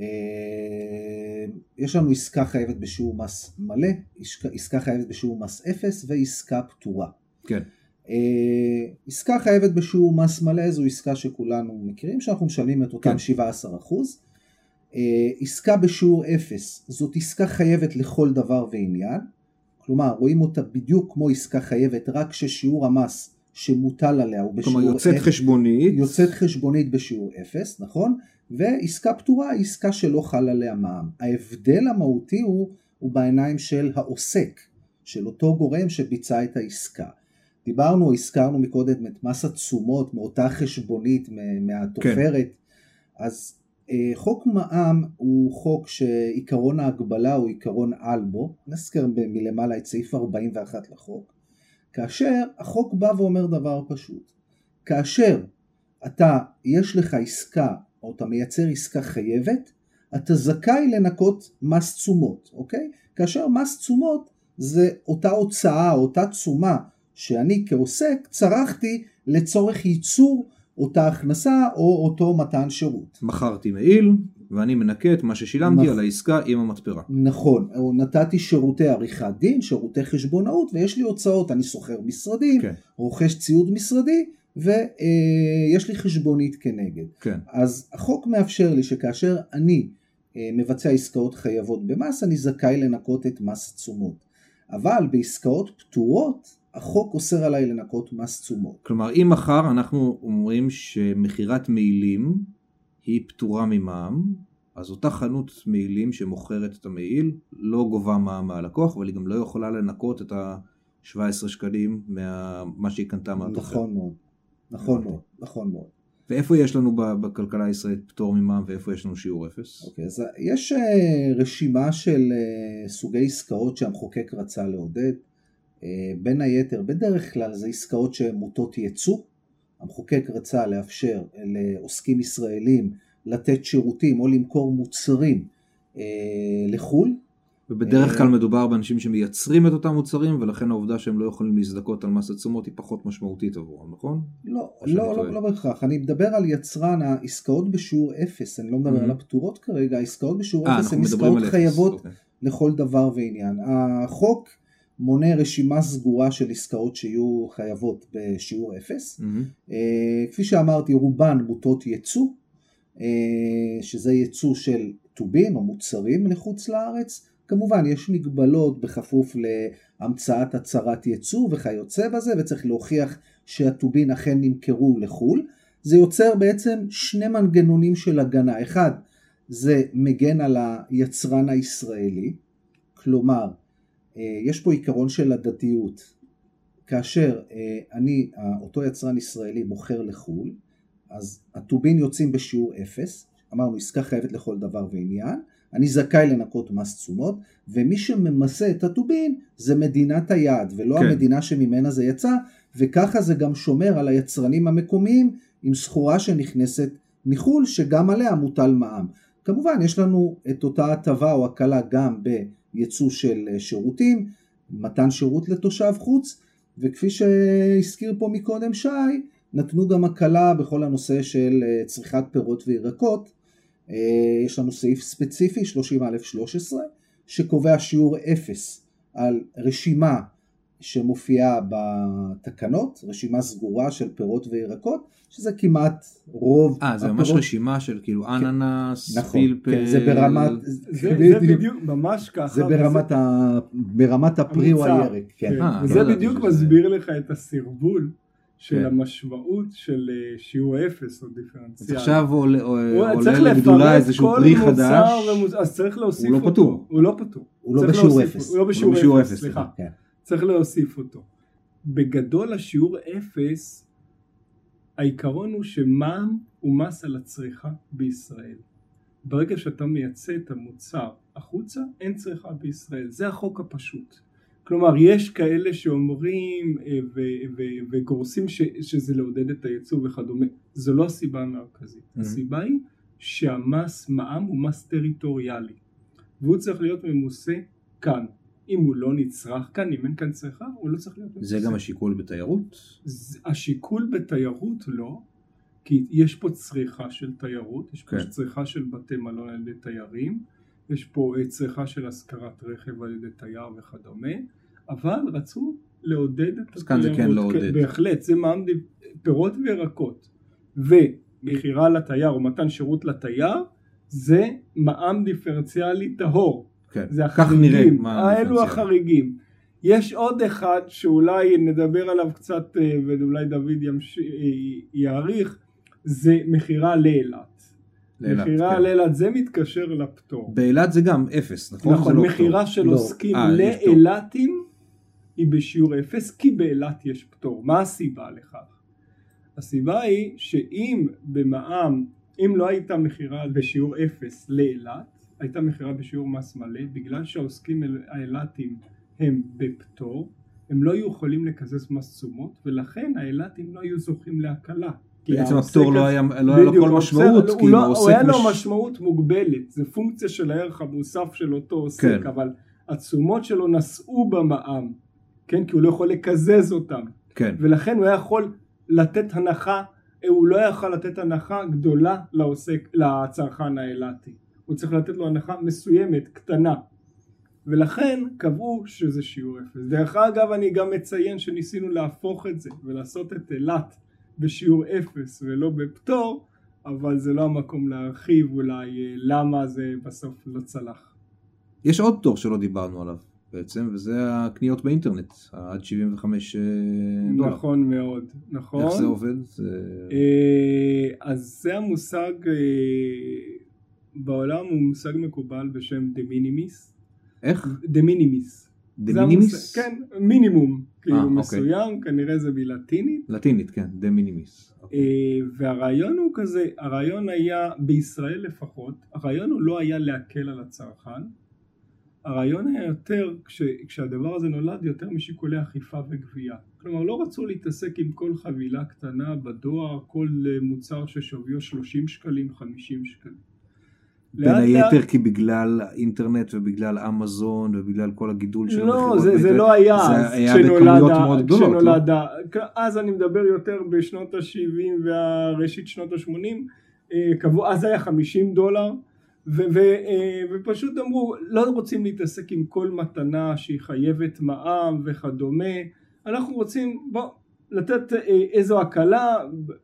אה, יש לנו עסקה חייבת בשיעור מס מלא, עסקה, עסקה חייבת בשיעור מס אפס ועסקה פטורה. כן. אה, עסקה חייבת בשיעור מס מלא זו עסקה שכולנו מכירים שאנחנו משלמים את אותם כן. 17%. אה, עסקה בשיעור 0 זאת עסקה חייבת לכל דבר ועניין, כלומר רואים אותה בדיוק כמו עסקה חייבת רק ששיעור המס שמוטל עליה הוא בשיעור 0. כלומר יוצאת 0, חשבונית. יוצאת חשבונית בשיעור 0, נכון? ועסקה פטורה היא עסקה שלא חל עליה מע"מ. ההבדל המהותי הוא, הוא בעיניים של העוסק, של אותו גורם שביצע את העסקה. דיברנו, הזכרנו מקודם את מס התשומות מאותה חשבונית מהתופרת, כן. אז אה, חוק מע"מ הוא חוק שעיקרון ההגבלה הוא עיקרון על בו, נזכר מלמעלה את סעיף 41 לחוק, כאשר החוק בא ואומר דבר פשוט, כאשר אתה, יש לך עסקה או אתה מייצר עסקה חייבת, אתה זכאי לנקות מס תשומות, אוקיי? כאשר מס תשומות זה אותה הוצאה, אותה תשומה שאני כעוסק צרכתי לצורך ייצור אותה הכנסה או אותו מתן שירות. מכרתי מעיל ואני מנקה את מה ששילמתי נכ... על העסקה עם המתפרה. נכון, או נתתי שירותי עריכת דין, שירותי חשבונאות ויש לי הוצאות, אני שוכר משרדים, כן. רוכש ציוד משרדי ויש לי חשבונית כנגד. כן. אז החוק מאפשר לי שכאשר אני אה, מבצע עסקאות חייבות במס, אני זכאי לנקות את מס תשומות. אבל בעסקאות פטורות החוק אוסר עליי לנקות מס תשומות. כלומר אם מחר אנחנו אומרים שמכירת מעילים היא פטורה ממע"מ אז אותה חנות מעילים שמוכרת את המעיל לא גובה מע"מ מהלקוח, אבל היא גם לא יכולה לנקות את ה-17 שקלים ממה שהיא קנתה מהתוכן. נכון מאוד, נכון מאוד, נכון מאוד. ואיפה יש לנו בכלכלה הישראלית פטור ממע"מ ואיפה יש לנו שיעור אפס? אוקיי, אז יש אה, רשימה של אה, סוגי עסקאות שהמחוקק רצה לעודד. אה, בין היתר, בדרך כלל זה עסקאות שהן מוטות ייצוא. המחוקק רצה לאפשר לעוסקים ישראלים לתת שירותים או למכור מוצרים לחו"ל. ובדרך כלל מדובר באנשים שמייצרים את אותם מוצרים ולכן העובדה שהם לא יכולים להזדכות על מס התשומות היא פחות משמעותית עבורם, נכון? לא, לא, לא, לא בהכרח. אני מדבר על יצרן העסקאות בשיעור אפס, אני לא מדבר על הפטורות כרגע, העסקאות בשיעור אפס הן עסקאות חייבות אוקיי. לכל דבר ועניין. החוק מונה רשימה סגורה של עסקאות שיהיו חייבות בשיעור אפס. כפי שאמרתי, רובן מוטות ייצוא, אה, שזה ייצוא של טובין או מוצרים לחוץ לארץ. כמובן יש מגבלות בכפוף להמצאת הצהרת ייצוא וכיוצא בזה וצריך להוכיח שהטובין אכן נמכרו לחו"ל. זה יוצר בעצם שני מנגנונים של הגנה. אחד, זה מגן על היצרן הישראלי, כלומר יש פה עיקרון של הדדיות. כאשר אה, אני, אותו יצרן ישראלי מוכר לחו"ל, אז הטובין יוצאים בשיעור אפס, אמרנו עסקה חייבת לכל דבר ועניין, אני זכאי לנקות מס תשומות, ומי שממסה את הטובין זה מדינת היעד, ולא כן. המדינה שממנה זה יצא, וככה זה גם שומר על היצרנים המקומיים עם סחורה שנכנסת מחו"ל, שגם עליה מוטל מע"מ. כמובן יש לנו את אותה הטבה או הקלה גם בייצוא של שירותים, מתן שירות לתושב חוץ, וכפי שהזכיר פה מקודם שי, נתנו גם הקלה בכל הנושא של צריכת פירות וירקות, אה, יש לנו סעיף ספציפי 30א13 שקובע שיעור אפס על רשימה שמופיעה בתקנות, רשימה סגורה של פירות וירקות, שזה כמעט רוב אה, זה ממש רשימה של כאילו כן, אננס, נכון, פלפל. כן, זה ברמת... זה, זה בדיוק, בדיוק, ממש ככה. זה ברמת, וזה... ה, ברמת הפרי או הירק. כן. כן. 아, וזה לא בדיוק מסביר לך את הסרבול של כן. המשמעות של אה, שיעור אפס או דיפרנציאל. אז עכשיו עולה, עולה לגדולה איזשהו פרי חדש, ומוס... אז צריך להוסיף הוא אותו. לא פטור. הוא לא פטור. הוא לא בשיעור אפס. הוא לא בשיעור אפס, סליחה. כן. צריך להוסיף אותו. בגדול השיעור אפס, העיקרון הוא שמע"מ הוא מס על הצריכה בישראל. ברגע שאתה מייצא את המוצר החוצה, אין צריכה בישראל. זה החוק הפשוט. כלומר יש כאלה שאומרים אה, וגורסים שזה לעודד את הייצוא וכדומה, זו לא הסיבה המרכזית, mm-hmm. הסיבה היא שהמס מע"מ הוא מס טריטוריאלי והוא צריך להיות ממוסה כאן, אם הוא לא נצרך כאן, אם אין כאן צריכה, הוא לא צריך להיות. זה גם השיקול בתיירות? השיקול בתיירות לא, כי יש פה צריכה של תיירות, יש פה כן. צריכה של בתי מלון על ידי תיירים, יש פה אה, צריכה של השכרת רכב על ידי תייר וכדומה, אבל רצו לעודד את התיירות. אז כאן זה כן לעודד. בהחלט, זה מע"מ פירות וירקות. ומכירה לתייר או מתן שירות לתייר זה מע"מ דיפרנציאלי טהור. כן, זה החריגים, האלו החריגים. יש עוד אחד שאולי נדבר עליו קצת אה, ואולי דוד ימש... אה, יעריך, זה מכירה לאילת. מכירה כן. לאילת זה מתקשר לפטור. באילת זה גם אפס, נכון? נכון, לא מכירה של לא. עוסקים אה, לאילתים היא בשיעור אפס כי באילת יש פטור. מה הסיבה לכך? הסיבה היא שאם במע"מ, אם לא הייתה מכירה בשיעור אפס לאילת, הייתה מכירה בשיעור מס מלא, בגלל שהעוסקים האילתים הם בפטור, הם לא היו יכולים לקזז מס תשומות ולכן האילתים לא היו זוכים להקלה. בעצם הפטור לא היה לו כל משמעות, כי הוא לא- היה לו משמעות מוגבלת, זה פונקציה של הערך המוסף של אותו עוסק, כן. אבל התשומות שלו נשאו במע"מ, כן, כי הוא לא יכול לקזז אותם, כן. ולכן הוא היה יכול לתת הנחה, הוא לא יכול לתת הנחה גדולה לעוסק, לצרכן האילתי, הוא צריך לתת לו הנחה מסוימת, קטנה, ולכן קבעו שזה שיעור אפס. דרך אגב אני גם מציין שניסינו להפוך את זה ולעשות את אילת בשיעור אפס ולא בפטור, אבל זה לא המקום להרחיב אולי אה, למה זה בסוף לא צלח. יש עוד פטור שלא דיברנו עליו בעצם, וזה הקניות באינטרנט, עד 75 אה, דולר. נכון מאוד, נכון. איך זה עובד? אה, אז זה המושג בעולם הוא מושג מקובל בשם de minimis. איך? de minimis. de minimis? כן, מינימום. כאילו אוקיי. מסוים, כנראה זה בלטינית. לטינית, כן, de minimis. אוקיי. אה, והרעיון הוא כזה, הרעיון היה, בישראל לפחות, הרעיון הוא לא היה להקל על הצרכן, הרעיון היה יותר, כש, כשהדבר הזה נולד, יותר משיקולי אכיפה וגבייה. כלומר, לא רצו להתעסק עם כל חבילה קטנה בדואר, כל אה, מוצר ששוויו 30 שקלים, 50 שקלים. בין היתר כי בגלל האינטרנט ובגלל אמזון ובגלל כל הגידול של לא, המכירות זה, זה באינטרנט, לא היה זה היה בכמויות מאוד גדולות, לא? כשנולד ה- אז אני מדבר יותר בשנות ה-70 והראשית שנות ה-80, אז היה 50 דולר, ו- ו- אה, ופשוט אמרו, לא רוצים להתעסק עם כל מתנה שהיא חייבת מע"מ וכדומה, אנחנו רוצים, בוא, לתת אה, איזו הקלה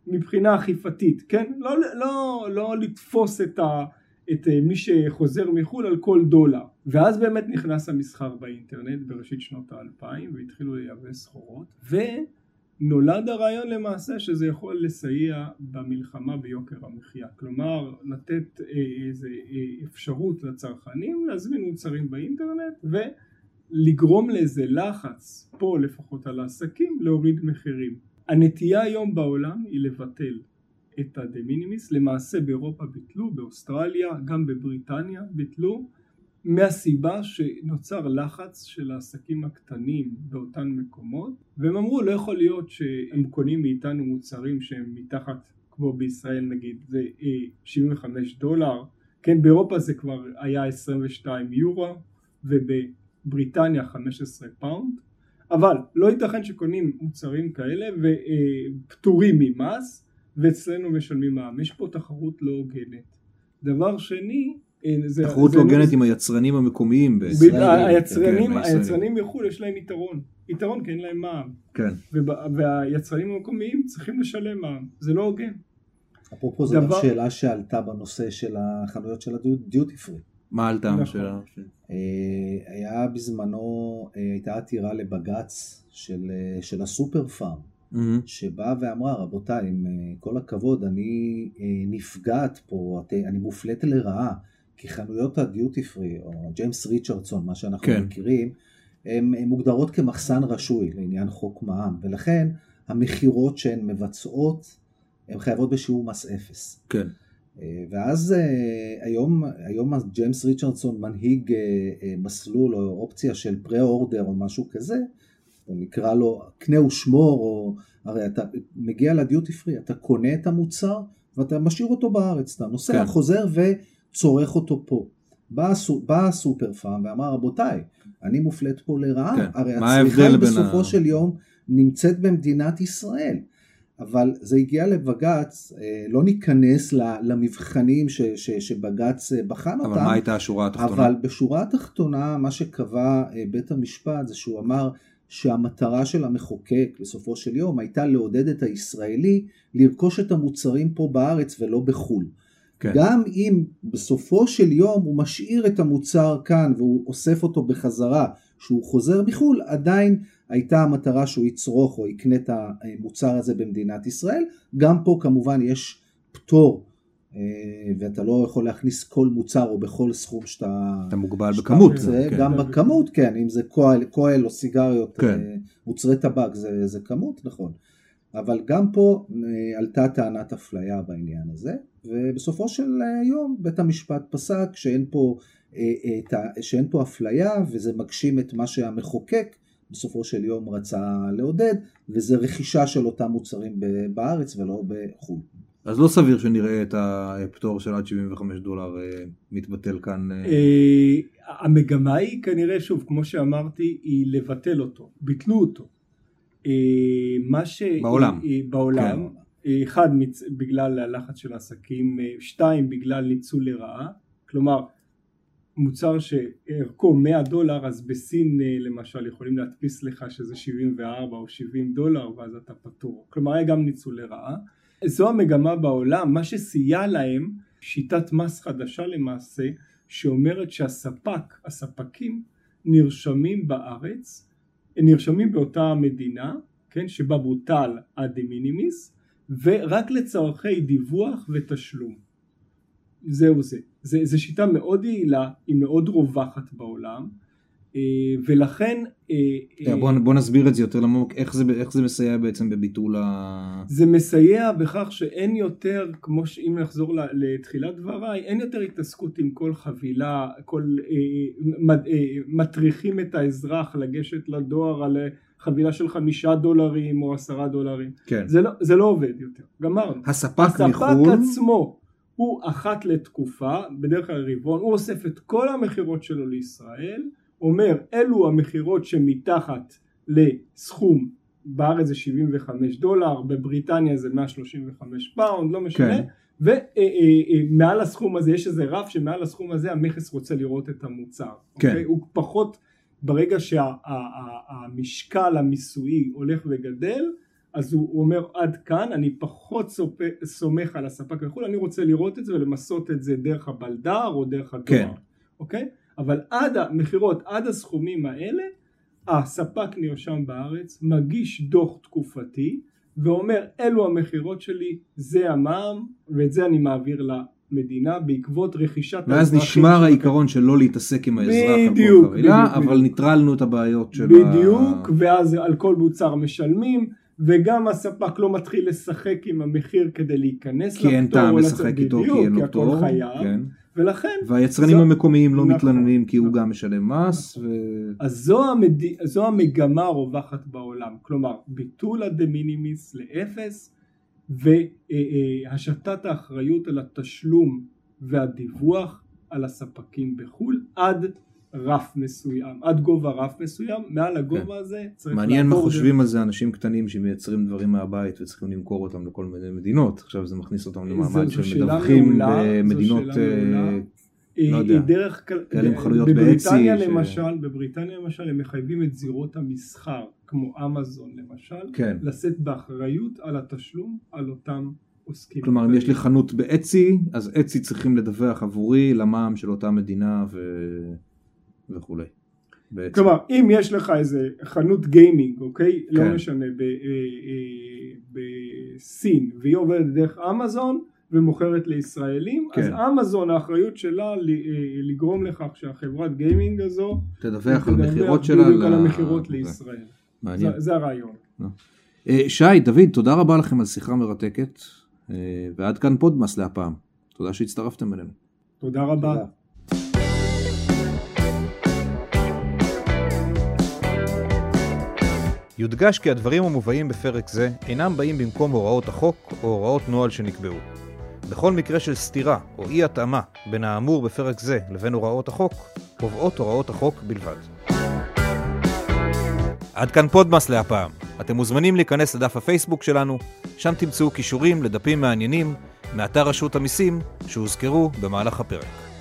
מבחינה אכיפתית, כן? לא, לא, לא לתפוס את ה... את אה, מי שחוזר מחו"ל על כל דולר. ואז באמת נכנס המסחר באינטרנט בראשית שנות האלפיים והתחילו לייבא סחורות ונולד הרעיון למעשה שזה יכול לסייע במלחמה ביוקר המחיה. כלומר לתת אה, איזה אה, אפשרות לצרכנים להזמין מוצרים באינטרנט ולגרום לאיזה לחץ פה לפחות על העסקים להוריד מחירים. הנטייה היום בעולם היא לבטל את ה de minimis, למעשה באירופה ביטלו, באוסטרליה, גם בבריטניה ביטלו, מהסיבה שנוצר לחץ של העסקים הקטנים באותן מקומות, והם אמרו לא יכול להיות שהם קונים מאיתנו מוצרים שהם מתחת, כמו בישראל נגיד, זה אה, 75 דולר, כן באירופה זה כבר היה 22 יורו, ובבריטניה 15 פאונד, אבל לא ייתכן שקונים מוצרים כאלה ופטורים ממס ואצלנו משלמים מע"מ. יש פה תחרות לא הוגנת. דבר שני, אה, זה... תחרות זה לא הוגנת עם היצרנים המקומיים ב- בישראל. היצרנים, כן, מחו"ל יש להם יתרון. יתרון כי אין להם מע"מ. כן. והיצרנים המקומיים צריכים לשלם מע"מ. זה לא הוגן. אפרופו זו גם דבר- שאלה שעלתה בנושא של החנויות של הדיוטי פרי. מה עלתה נכון. השאלה? אה, היה בזמנו, אה, הייתה עתירה לבג"ץ של, של הסופר פארם, מהמם. שבאה ואמרה, רבותיי, עם אה, כל הכבוד, אני אה, נפגעת פה, את- אני מופלית לרעה, כי חנויות הדיוטי פרי, או ג'יימס ריצ'רדסון, מה שאנחנו כן. מכירים, הן מוגדרות כמחסן רשוי לעניין חוק מע"מ, ולכן המכירות שהן מבצעות, הן חייבות בשיעור מס אפס. כן. אה, ואז אה, היום, היום ג'יימס ריצ'רדסון מנהיג אה, אה, מסלול או אופציה של פרה-אורדר או משהו כזה, או נקרא לו קנה ושמור, או הרי אתה מגיע לדיוטי פרי, אתה קונה את המוצר ואתה משאיר אותו בארץ, אתה נוסע, כן. חוזר וצורך אותו פה. בא, הסו- בא הסופר פארם ואמר רבותיי, אני מופלט פה לרעה, כן. הרי הצריכה בין בסופו ה- של יום נמצאת במדינת ישראל. אבל זה הגיע לבג"ץ, אה, לא ניכנס למבחנים ש, ש, שבג"ץ אה, בחן אבל אותם, מה הייתה השורה התחתונה? אבל בשורה התחתונה מה שקבע אה, בית המשפט זה שהוא אמר שהמטרה של המחוקק בסופו של יום הייתה לעודד את הישראלי לרכוש את המוצרים פה בארץ ולא בחו"ל. כן. גם אם בסופו של יום הוא משאיר את המוצר כאן והוא אוסף אותו בחזרה שהוא חוזר מחו"ל, עדיין הייתה המטרה שהוא יצרוך או יקנה את המוצר הזה במדינת ישראל. גם פה כמובן יש פטור ואתה לא יכול להכניס כל מוצר או בכל סכום שאתה... אתה מוגבל שאתה בכמות. רוצה, כן. גם בכמות, כן, אם זה כהל, כהל או סיגריות, כן. אה, מוצרי טבק, זה, זה כמות, נכון. אבל גם פה אה, עלתה טענת אפליה בעניין הזה, ובסופו של אה, יום בית המשפט פסק שאין פה, אה, אה, שאין פה אפליה וזה מגשים את מה שהמחוקק בסופו של יום רצה לעודד, וזה רכישה של אותם מוצרים בארץ ולא בחו"ל. אז לא סביר שנראה את הפטור של עד 75 דולר אה, מתבטל כאן. אה, אה, המגמה היא כנראה, שוב, כמו שאמרתי, היא לבטל אותו. ביטלו אותו. מה ש... בעולם. בעולם. כן. אחד, בגלל הלחץ של העסקים, שתיים, בגלל ניצול לרעה. כלומר, מוצר שערכו 100 דולר, אז בסין למשל יכולים להדפיס לך שזה 74 או 70 דולר, ואז אתה פטור. כלומר, היה גם ניצול לרעה. זו המגמה בעולם, מה שסייע להם, שיטת מס חדשה למעשה, שאומרת שהספק, הספקים, נרשמים בארץ, נרשמים באותה מדינה, כן, שבה בוטל הדה מינימיס, ורק לצורכי דיווח ותשלום. זהו זה. זו שיטה מאוד יעילה, היא מאוד רווחת בעולם, ולכן... אה, בוא, בוא נסביר את זה יותר לעומק, איך, איך זה מסייע בעצם בביטול ה... זה מסייע בכך שאין יותר, כמו שאם נחזור לתחילת דבריי, אין יותר התעסקות עם כל חבילה, כל... מטריחים את האזרח לגשת לדואר על חבילה של חמישה דולרים או עשרה דולרים. כן. זה לא, זה לא עובד יותר, גמרנו. הספק מחו"ל. הספק עצמו הוא אחת לתקופה, בדרך כלל רבעון, הוא אוסף את כל המכירות שלו לישראל, אומר אלו המכירות שמתחת לסכום, בארץ זה 75 דולר, בבריטניה זה 135 פאונד, לא משנה. כן. ומעל הסכום הזה יש איזה רף שמעל הסכום הזה המכס רוצה לראות את המוצר. כן. אוקיי? הוא פחות ברגע שהמשקל המיסויי הולך וגדל אז הוא אומר עד כאן אני פחות סומך על הספק וכו' אני רוצה לראות את זה ולמסות את זה דרך הבלדר או דרך הדואר כן. אוקיי? אבל עד המכירות עד הסכומים האלה הספק נרשם בארץ מגיש דוח תקופתי ואומר אלו המכירות שלי זה המע"מ ואת זה אני מעביר מדינה בעקבות רכישת ואז נשמר העיקרון של לא להתעסק עם האזרח בדיוק, על כל חבילה, אבל בדיוק. ניטרלנו את הבעיות של בדיוק, ה... ואז על כל מוצר משלמים וגם הספק לא מתחיל לשחק עם המחיר כדי להיכנס לפטור. כי אין טעם לשחק איתו כי אין לו פטור. כן. ולכן... והיצרנים זו... המקומיים לא נכון, מתלוננים כי הוא גם משלם מס. ו... אז זו, המד... זו המגמה הרווחת בעולם. כלומר, ביטול הדה מינימיס לאפס והשתת האחריות על התשלום והדיווח על הספקים בחו"ל עד רף מסוים, עד גובה רף מסוים, מעל הגובה כן. הזה צריך מעניין מה חושבים על זה אנשים קטנים שמייצרים דברים מהבית וצריכים למכור אותם לכל מיני מדינות, עכשיו זה מכניס אותם למעמד של מדווחים במדינות לא יודע, דרך כאלה חנויות בבריטניה למשל, ש... בבריטניה למשל הם מחייבים את זירות המסחר כמו אמזון למשל, כן. לשאת באחריות על התשלום על אותם עוסקים. כלומר אם יש לי חנות באצי אז אצי צריכים לדווח עבורי למע"מ של אותה מדינה ו... וכולי. בעצם. כלומר אם יש לך איזה חנות גיימינג אוקיי לא כן. לא משנה ב, אה, אה, בסין והיא עובדת דרך אמזון ומוכרת לישראלים, כן. אז אמזון האחריות שלה אה, לגרום לכך שהחברת גיימינג הזו תדווח על המכירות שלה, בדיוק על המכירות לישראל. מעניין. זה, זה הרעיון. שי, דוד, תודה רבה לכם על שיחה מרתקת, אה, ועד כאן פודמאס להפעם. תודה שהצטרפתם אלינו. תודה רבה. תודה. יודגש כי הדברים המובאים בפרק זה אינם באים במקום הוראות החוק או הוראות נוהל שנקבעו. בכל מקרה של סתירה או אי התאמה בין האמור בפרק זה לבין הוראות החוק, קובעות הוראות החוק בלבד. עד כאן פודמאס להפעם. אתם מוזמנים להיכנס לדף הפייסבוק שלנו, שם תמצאו קישורים לדפים מעניינים מאתר רשות המיסים שהוזכרו במהלך הפרק.